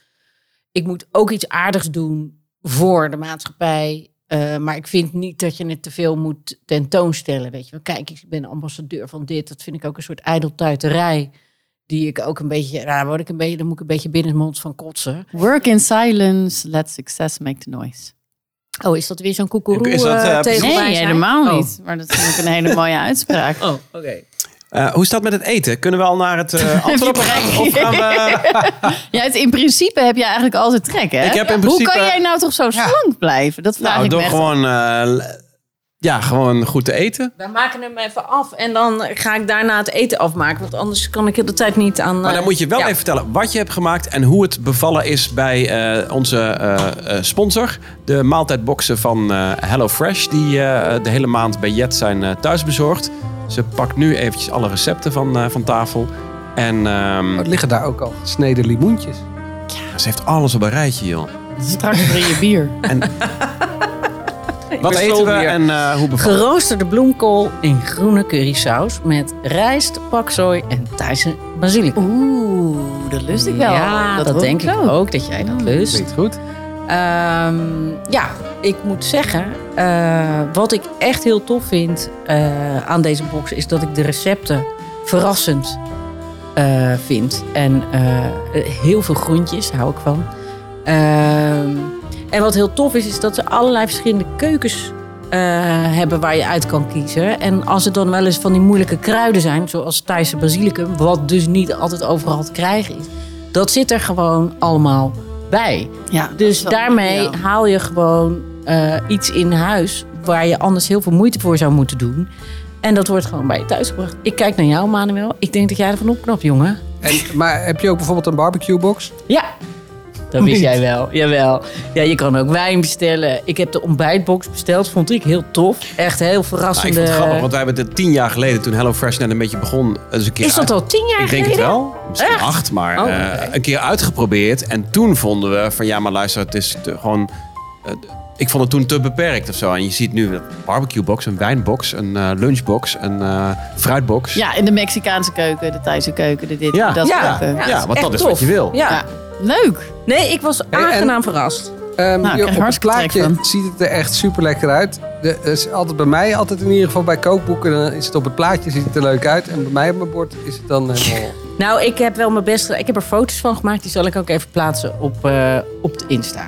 ik moet ook iets aardigs doen voor de maatschappij. Eh, maar ik vind niet dat je het te veel moet tentoonstellen. Weet je wel, kijk, ik ben ambassadeur van dit. Dat vind ik ook een soort ijdeltuiterij. Die ik ook een beetje, daar word ik een beetje, dan moet ik een beetje binnenmonds van kotsen. Work in silence, let success make the noise. Oh, is dat weer zo'n koekeroe dat, eh, eh? Nee, helemaal Oh. niet. Maar dat vind ik een hele mooie uitspraak. Oh, oké. Eh, hoe staat het met het eten? Kunnen we al naar het eh (laughs) antwoord op gaan? Of gaan we... (laughs) Ja, het, in principe heb je eigenlijk altijd trek, hè? Ik heb in Hoe kan jij nou toch zo slank blijven? Dat vraag Nou, ik me door gewoon, eh, ja, gewoon goed te eten. We maken hem even af en dan ga ik daarna het eten afmaken. Want anders kan ik de tijd niet aan... Maar dan moet je wel ja. even vertellen wat je hebt gemaakt en hoe het bevallen is bij eh, onze sponsor. De maaltijdboxen van eh HelloFresh, die eh, de hele maand bij Jet zijn eh, thuisbezorgd. Ze pakt nu eventjes alle recepten van, eh, van tafel. En ehm, Oh, liggen daar ook al gesneden limoentjes? ze heeft alles op een rijtje, joh. Straks drink je bier. (laughs) (laughs) Wat ben eten we en eh, hoe bevalt? Geroosterde bloemkool in groene currysaus met rijst, paksoi en Thaise basilicum. Oeh, dat lust ik wel. Ja, dat, denk ik ook, dat jij dat lust. Klinkt goed. Ehm, ja, ik moet zeggen, eh, wat ik echt heel tof vind eh, aan deze box is dat ik de recepten verrassend eh, vind. En heel veel groentjes, hou ik van. Ehm, en wat heel tof is, is dat ze allerlei verschillende keukens hebben waar je uit kan kiezen. En als het dan wel eens van die moeilijke kruiden zijn, zoals Thaise basilicum, wat dus niet altijd overal te krijgen is, dat zit er gewoon allemaal bij. Ja, Dus daarmee haal je gewoon eh, iets in huis waar je anders heel veel moeite voor zou moeten doen. En dat wordt gewoon bij je thuis gebracht. Ik kijk naar jou, Manuel. Ik denk dat jij ervan opknapt, jongen. En, maar heb je ook bijvoorbeeld een barbecue box? Ja, dat wist jij wel. Jawel. Ja, je kan ook wijn bestellen. Ik heb de ontbijtbox besteld. Vond ik heel tof. Echt heel Nou, ik verrassende... vond het grappig, want wij hebben het tien jaar geleden, toen HelloFresh net een beetje begon, eens een keer Is dat uit- al tien jaar Ik denk geleden? het wel. Misschien Echt? acht, maar Oh, eh, een keer uitgeprobeerd. En toen vonden we van ja, maar luister, het is te- gewoon. eh, ik vond het toen te beperkt of zo. En je ziet nu een barbecuebox, een wijnbox, een eh, lunchbox, een eh, fruitbox. Ja, in de Mexicaanse keuken, de Thaise keuken, de dit, Ja. dat Ja, keuken. Ja, Ja, want dat is tof. wat je wil. Ja. Ja. Leuk. Nee, ik was en- aangenaam verrast. Nou, krijg op het plaatje ziet het er echt super lekker uit. De, is altijd bij mij, altijd in ieder geval bij kookboeken, dan is het op het plaatje, ziet het er leuk uit. En bij mij op mijn bord is het dan helemaal... Nou, ik heb wel mijn best gedaan. Ik heb er foto's van gemaakt. Die zal ik ook even plaatsen op, eh, op de Insta.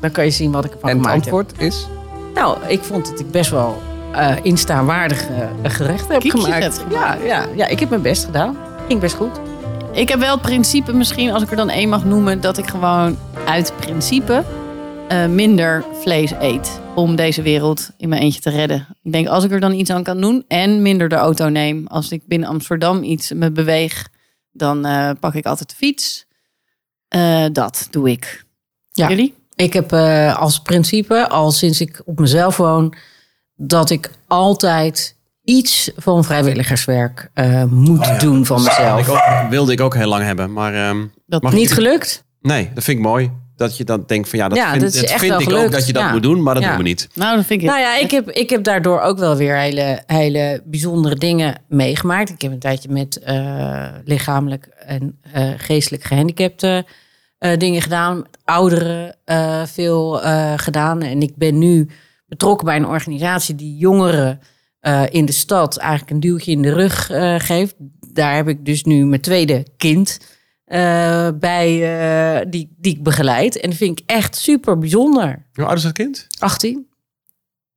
Dan kan je zien wat ik ervan En het gemaakt antwoord is? heb. Nou, ik vond dat ik best wel eh Insta-waardige eh, gerechten heb gemaakt. gemaakt. Ja, ja, ja, ik heb mijn best gedaan. Ging best goed. Ik heb wel het principe misschien, als ik er dan één mag noemen, dat ik gewoon uit principe eh, minder vlees eet. Om deze wereld in mijn eentje te redden. Ik denk, als ik er dan iets aan kan doen en minder de auto neem. Als ik binnen Amsterdam iets me beweeg, dan eh, pak ik altijd de fiets. Eh, dat doe ik. Ja. Jullie? Ik heb eh, als principe, al sinds ik op mezelf woon, dat ik altijd iets van vrijwilligerswerk eh, moet doen van Ik mezelf. ook- wilde ik ook heel lang hebben, maar ehm, Dat mag ik- Niet gelukt? Nee, dat vind ik mooi. Dat je dan denkt van ja, dat Ja, vind, dat is dat echt vind wel ik ook dat je dat Ja. moet doen, maar dat Ja. doen we niet. Nou, dat vind ik. Nou ja, ik heb, ik heb daardoor ook wel weer hele, hele bijzondere dingen meegemaakt. Ik heb een tijdje met eh, lichamelijk en eh, geestelijk gehandicapte eh, dingen gedaan. Met ouderen eh, veel eh, gedaan. En ik ben nu betrokken bij een organisatie die jongeren in de stad eigenlijk een duwtje in de rug geeft. Daar heb ik dus nu mijn tweede kind bij die, die ik begeleid. En dat vind ik echt super bijzonder. Hoe oud is dat kind? 18.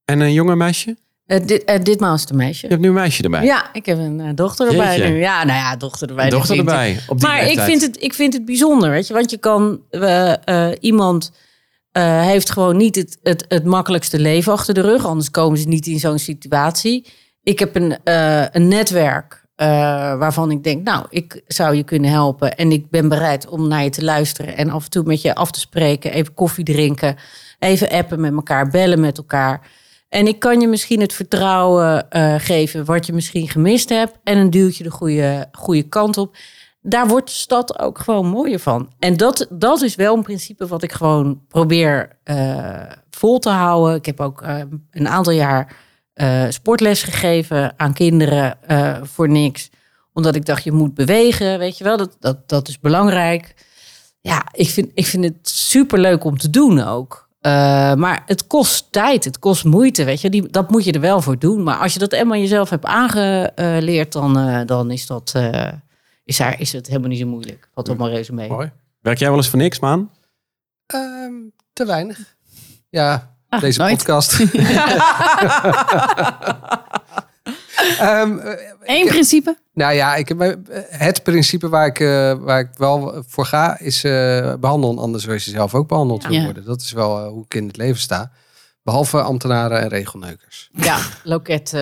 En een jonge meisje? Eh, dit, eh, ditmaal is het een meisje. Je hebt nu een meisje erbij. Ja, ik heb een eh, dochter erbij Jeetje. nu. Ja, nou ja, dochter erbij. Een dochter erbij. Op die Maar ik vind, het, ik vind het bijzonder, weet je. Want je kan... iemand heeft gewoon niet het, het, het makkelijkste leven achter de rug. Anders komen ze niet in zo'n situatie. Ik heb een, een netwerk waarvan ik denk... Nou, ik zou je kunnen helpen. En ik ben bereid om naar je te luisteren. En af en toe met je af te spreken. Even koffie drinken. Even appen met elkaar. Bellen met elkaar. En ik kan je misschien het vertrouwen eh, geven wat je misschien gemist hebt. En een duwtje de goede, goede kant op. Daar wordt de stad ook gewoon mooier van. En dat, dat is wel een principe wat ik gewoon probeer eh, vol te houden. Ik heb ook eh, een aantal jaar sportles gegeven aan kinderen voor niks. Omdat ik dacht, je moet bewegen, weet je wel. Dat, dat, dat is belangrijk. Ja, ik vind, ik vind het super leuk om te doen ook. Eh, maar het kost tijd, het kost moeite, weet je. Die, dat moet je er wel voor doen. Maar als je dat eenmaal jezelf hebt aangeleerd, dan, eh, dan is, dat, eh, is, daar, is het helemaal niet zo moeilijk. Wat op mijn resume. Mooi. Werk jij wel eens voor niks, man? Ehm, te weinig. Ja, Ah, deze nooit. podcast. (laughs) (laughs) Ehm, eh, Eén principe. nou ja, ik heb, eh, het principe waar ik, eh, waar ik wel voor ga is eh behandelen anders zoals je zelf ook behandeld wil Ja. worden. Dat is wel hoe ik in het leven sta. Behalve ambtenaren en regelneukers. Ja, loket. (laughs)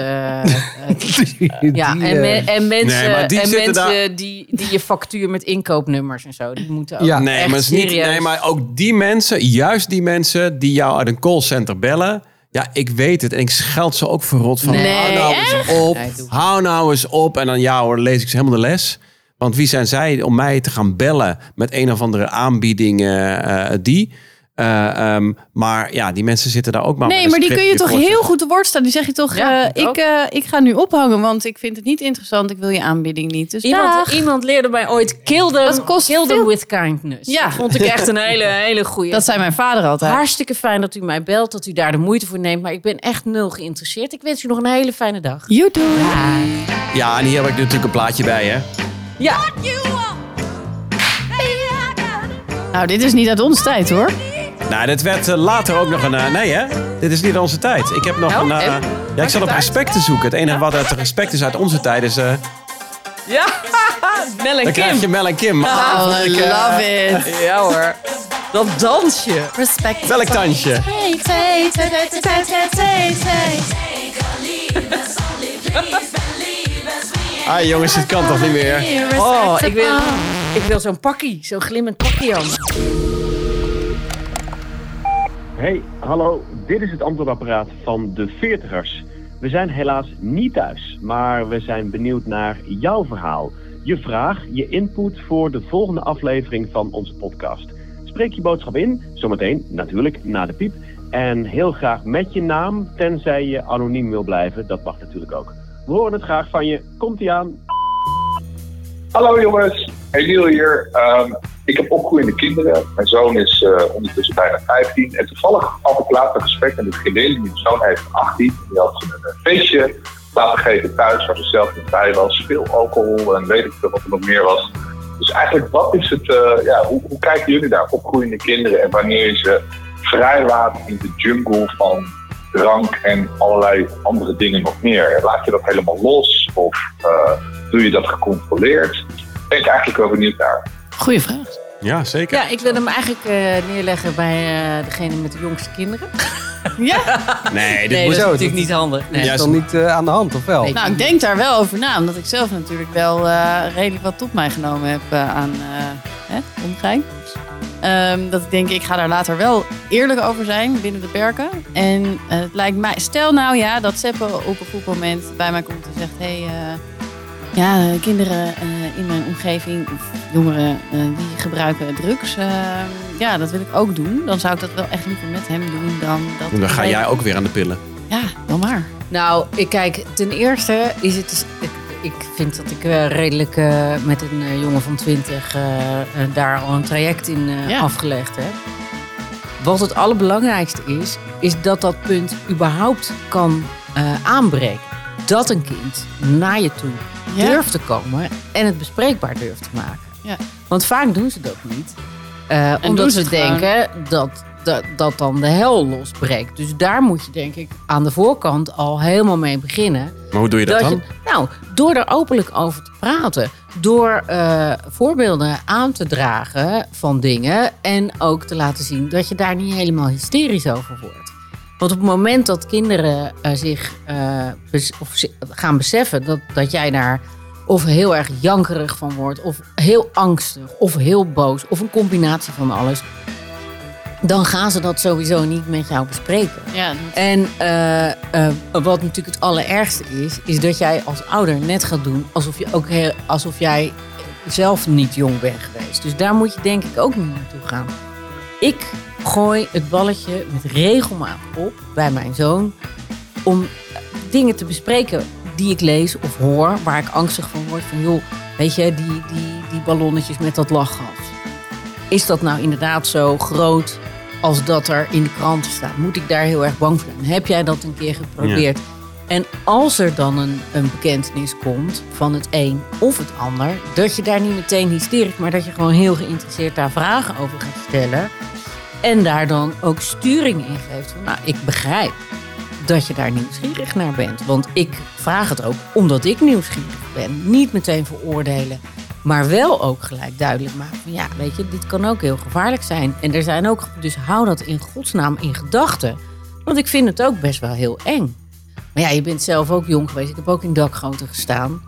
Die, ja, die, en, me- en mensen, Nee, die en mensen die, die je factuur met inkoopnummers en zo, die moeten ook Ja. Nee, echt maar, het is niet, serieus. nee, maar ook die mensen, juist die mensen die jou uit een callcenter bellen. Ja, ik weet het. En ik scheld ze ook verrot van. Nee, hou nou eens op. Nee, hou nou eens op. En dan ja hoor, lees ik ze helemaal de les. Want wie zijn zij om mij te gaan bellen met een of andere aanbieding eh, eh, die. Eh, ehm, maar ja, die mensen zitten daar ook maar Nee, maar die kun je toch heel goed te woord staan. Die zeg je toch, Ja, eh, ik eh, ik ga nu ophangen, want ik vind het niet interessant. Ik wil je aanbieding niet. Dus Iemand, iemand leerde mij ooit kill them, Dat kost kill them veel- with kindness. Ja. Dat vond ik echt een hele, hele goeie. Dat zei mijn vader altijd. Hartstikke fijn dat u mij belt, dat u daar de moeite voor neemt. Maar ik ben echt nul geïnteresseerd. Ik wens u nog een hele fijne dag. You do it. Ja, en hier heb ik natuurlijk een plaatje bij, hè? Ja, Nou, dit is niet uit onze tijd hoor. Nou, dit werd eh, later ook nog een... eh, nee, hè? Dit is niet onze tijd. Ik heb nog Nou, een... eh, en? ja, ik zat op respect te zoeken. Het enige wat uit respect is uit onze tijd is... eh, ja. (laughs) Mel en dan krijg je Kim. Mel en Kim. Ah, Oh, vond I ik, love it. Ja hoor. Dat dansje. Respect. Welk dansje? Ah, jongens, dit kan toch niet meer? Oh, ik wil, ik wil zo'n pakkie. Zo'n glimmend pakkie aan. Hey, hallo. Dit is het antwoordapparaat van de Veertigers. We zijn helaas niet thuis, maar we zijn benieuwd naar jouw verhaal. Je vraag, je input voor de volgende aflevering van onze podcast. Spreek je boodschap in, zometeen natuurlijk na de piep. En heel graag met je naam, tenzij je anoniem wil blijven. Dat mag natuurlijk ook. We horen het graag van je. Komt-ie aan. Hallo jongens, Emiel hier. Ehm, ik heb opgroeiende kinderen. Mijn zoon is eh, ondertussen bijna 15. En toevallig had ik laatst een gesprek met een vriendin. Mijn zoon heeft 18. Die had een eh, feestje laten geven thuis waar ze zelf niet bij was. Veel alcohol en weet ik veel wat er nog meer was. Dus eigenlijk, wat is het, eh, ja, hoe, hoe kijken jullie daar? Opgroeiende kinderen en wanneer je ze vrijlaat in de jungle van drank en allerlei andere dingen nog meer. Laat je dat helemaal los of doe je dat gecontroleerd? Ben eigenlijk wel benieuwd naar. Goeie vraag. Ja, zeker. Ja, ik wil hem eigenlijk eh, neerleggen bij eh, degene met de jongste kinderen. (laughs) Ja, Nee, dit Nee, moet... dat is natuurlijk dat- niet handig. Nee. is Ja, dan niet eh, aan de hand, of wel? Nee. nou ik denk daar wel over na. Omdat ik zelf natuurlijk wel eh, redelijk wat tot mij genomen heb eh, aan eh hè, omgein. Ehm, dat ik denk, ik ga daar later wel eerlijk over zijn binnen de perken. En eh, het lijkt mij, stel nou ja, dat Seppe op een goed moment bij mij komt en zegt: Hé, hey, eh, ja, eh, kinderen eh, in mijn omgeving, of jongeren, eh, die gebruiken drugs. ja, dat wil ik ook doen. Dan zou ik dat wel echt liever met hem doen dan dat. Dan ga jij ook weer aan de pillen. Ja, dan maar. Nou, ik kijk, ten eerste is het. dus- Ik, ik vind dat ik eh, redelijk eh, met een jongen van 20 eh, eh, daar al een traject in eh, Ja. afgelegd heb. Wat het allerbelangrijkste is, is dat dat punt überhaupt kan eh, aanbreken. Dat een kind naar je toe Ja. durft te komen en het bespreekbaar durft te maken. Ja. Want vaak doen ze dat niet. Eh, omdat ze gewoon. denken dat, dat, dat dan de hel losbreekt. Dus daar moet je denk ik aan de voorkant al helemaal mee beginnen. Maar hoe doe je dat, Dat dan? je- nou, door er openlijk over te praten. Door eh, voorbeelden aan te dragen van dingen. En ook te laten zien dat je daar niet helemaal hysterisch over wordt. Want op het moment dat kinderen eh, zich eh, of gaan beseffen dat, dat jij daar of heel erg jankerig van wordt, of heel angstig, of heel boos, of een combinatie van alles. dan gaan ze dat sowieso niet met jou bespreken. Ja, En eh, wat natuurlijk het allerergste is, is dat jij als ouder net gaat doen alsof, je ook heel, alsof jij zelf niet jong bent geweest. Dus daar moet je denk ik ook niet naartoe gaan. Ik gooi het balletje met regelmaat op bij mijn zoon om dingen te bespreken die ik lees of hoor, waar ik angstig van word. Van joh, weet je, die, die, die ballonnetjes met dat lachgas. Is dat nou inderdaad zo groot als dat er in de kranten staat? Moet ik daar heel erg bang voor zijn? Heb jij dat een keer geprobeerd? En als er dan een, een bekentenis komt van het een of het ander, dat je daar niet meteen hysterisch, maar dat je gewoon heel geïnteresseerd daar vragen over gaat stellen. En daar dan ook sturing in geeft. Van, nou, ik begrijp dat je daar nieuwsgierig naar bent. Want ik vraag het ook omdat ik nieuwsgierig ben. Niet meteen veroordelen. Maar wel ook gelijk duidelijk maken van ja, weet je, dit kan ook heel gevaarlijk zijn. En er zijn ook, dus hou dat in godsnaam in gedachten. Want ik vind het ook best wel heel eng. Maar ja, je bent zelf ook jong geweest. Ik heb ook in dakgoten gestaan.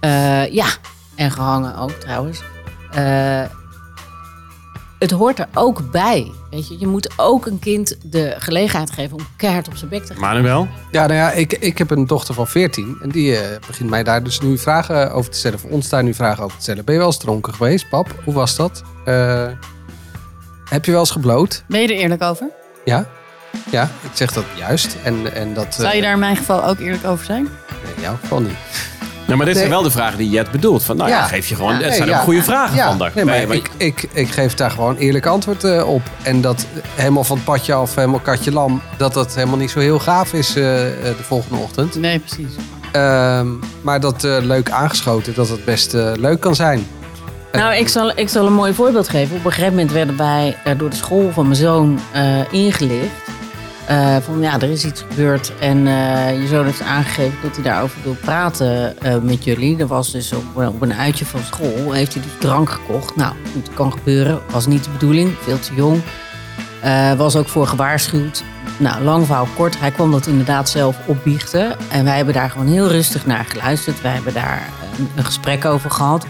Eh, ja, en gehangen ook trouwens. Eh, het hoort er ook bij. Weet je, je moet ook een kind de gelegenheid geven om keihard op zijn bek te gaan. Manuel? Ja, nou ja, ik, ik heb een dochter van 14 en die eh, begint mij daar dus nu vragen over te stellen. Of ons daar nu vragen over te stellen. Ben je wel eens dronken geweest, pap? Hoe was dat? Eh, heb je wel eens gebloot? ben je er eerlijk over? Ja? Ja, ik zeg dat juist. En, en dat, Zou je eh, daar in mijn geval ook eerlijk over zijn? Nee, in jouw geval niet. Nou, maar dit zijn Nee. wel de vragen die Jet bedoelt. Van, nou ja, Ja. geef je gewoon... Ja. het zijn ook ja. goede vragen Ja, van daar. nee, maar Nee, maar- ik, ik, ik geef daar gewoon eerlijk antwoord eh, op. En dat helemaal van het padje af, helemaal katje lam, dat dat helemaal niet zo heel gaaf is eh, de volgende ochtend. Nee, precies. Ehm, maar dat eh, leuk aangeschoten, dat het best eh, leuk kan zijn. Nou, ik zal, ik zal een mooi voorbeeld geven. Op een gegeven moment werden wij eh, door de school van mijn zoon eh, ingelicht. Eh, van ja, er is iets gebeurd en eh, je zoon heeft aangegeven dat hij daarover wil praten eh, met jullie. Dat was dus op, op een uitje van school. Heeft hij dus drank gekocht. Nou, het kan gebeuren. Was niet de bedoeling. Veel te jong. Was ook voor gewaarschuwd. Nou, lang verhaal kort. Hij kwam dat inderdaad zelf opbiechten. En wij hebben daar gewoon heel rustig naar geluisterd. Wij hebben daar een gesprek over gehad.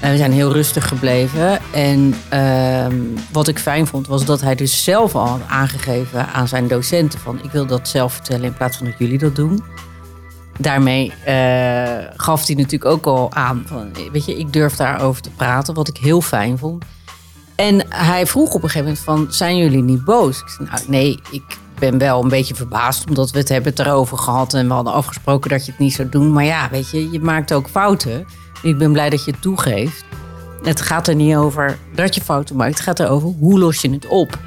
We zijn heel rustig gebleven. En ehm, wat ik fijn vond, was dat hij dus zelf al had aangegeven aan zijn docenten: van ik wil dat zelf vertellen in plaats van dat jullie dat doen. Daarmee eh, gaf hij natuurlijk ook al aan van, weet je, ik durf daarover te praten, wat ik heel fijn vond. En hij vroeg op een gegeven moment van, zijn jullie niet boos? Ik zei, nou nee, ik ben wel een beetje verbaasd, omdat we het hebben het erover gehad en we hadden afgesproken dat je het niet zou doen. Maar ja, weet je, je maakt ook fouten. Ik ben blij dat je het toegeeft. Het gaat er niet over dat je fouten maakt. Het gaat erover hoe los je het op.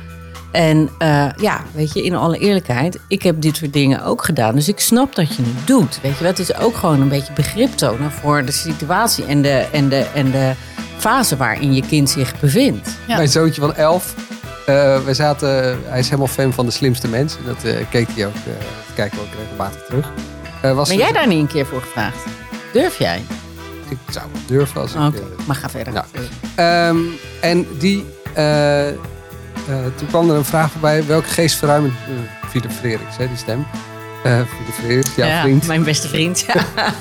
En eh, ja, weet je, in alle eerlijkheid, ik heb dit soort dingen ook gedaan. Dus ik snap dat je het doet. Weet je, wel. het is ook gewoon een beetje begrip tonen voor de situatie en de, en de, en de fase waarin je kind zich bevindt. Ja. Mijn zoontje van 11, eh, we zaten, hij is helemaal fan van de slimste mensen. Dat eh, keek hij ook, eh, dat kijken we ook regelmatig terug. Eh, was Ben jij daar niet een keer voor gevraagd? Durf jij? Ik zou wel durven als ik... Oké, eh, maar ga verder. Nou. Ehm, en die, eh, eh, toen kwam er een vraag voorbij. Welke geestverruimend... Uh, Philip Freriks, hè, die stem. Eh Philip Freriks, jouw vriend. Mijn beste vriend. Ja, (laughs)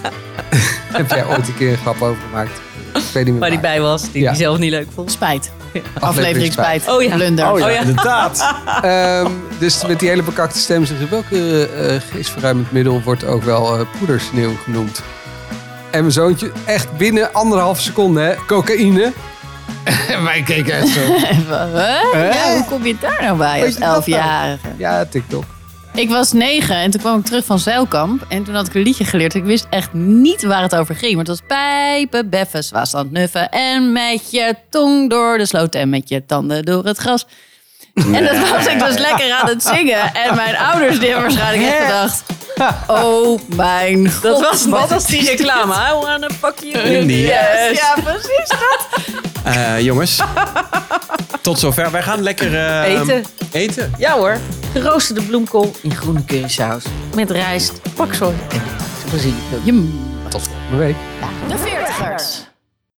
Heb jij ooit een keer een grap over gemaakt? Ik weet niet meer waar hij waar. bij was, die Ja. hij zelf niet leuk vond. Spijt. Aflevering spijt. Oh ja. Blunder. Oh ja, inderdaad. (laughs) Ehm, dus met die hele bekakte stem zeg je... Welke eh geestverruimend middel wordt ook wel eh, poedersneeuw genoemd? En mijn zoontje, echt binnen anderhalf seconde, hè? Cocaïne. En (laughs) wij keken echt zo. (laughs) Huh? Ja, hoe kom je daar nou bij als nou? elfjarige? Ja, TikTok. Ik was negen en toen kwam ik terug van zeilkamp. En toen had ik een liedje geleerd. Ik wist echt niet waar het over ging. Maar het was pijpen, beffen, zwaas aan het nuffen. En met je tong door de sloot en met je tanden door het gras. En dat was ik dus lekker aan het zingen. En mijn ouders die hebben waarschijnlijk echt gedacht... (laughs) Oh mijn god. Dat was net wat als die reclame. I wanna fuck you In the Yes. Ja, precies dat. Eh, jongens, tot zover. Wij gaan lekker eh, Eten. eten. Ja hoor. Geroosterde bloemkool in groene currysaus. Met rijst, paksoi en basilicum. Jum. Tot volgende week. De veertigers.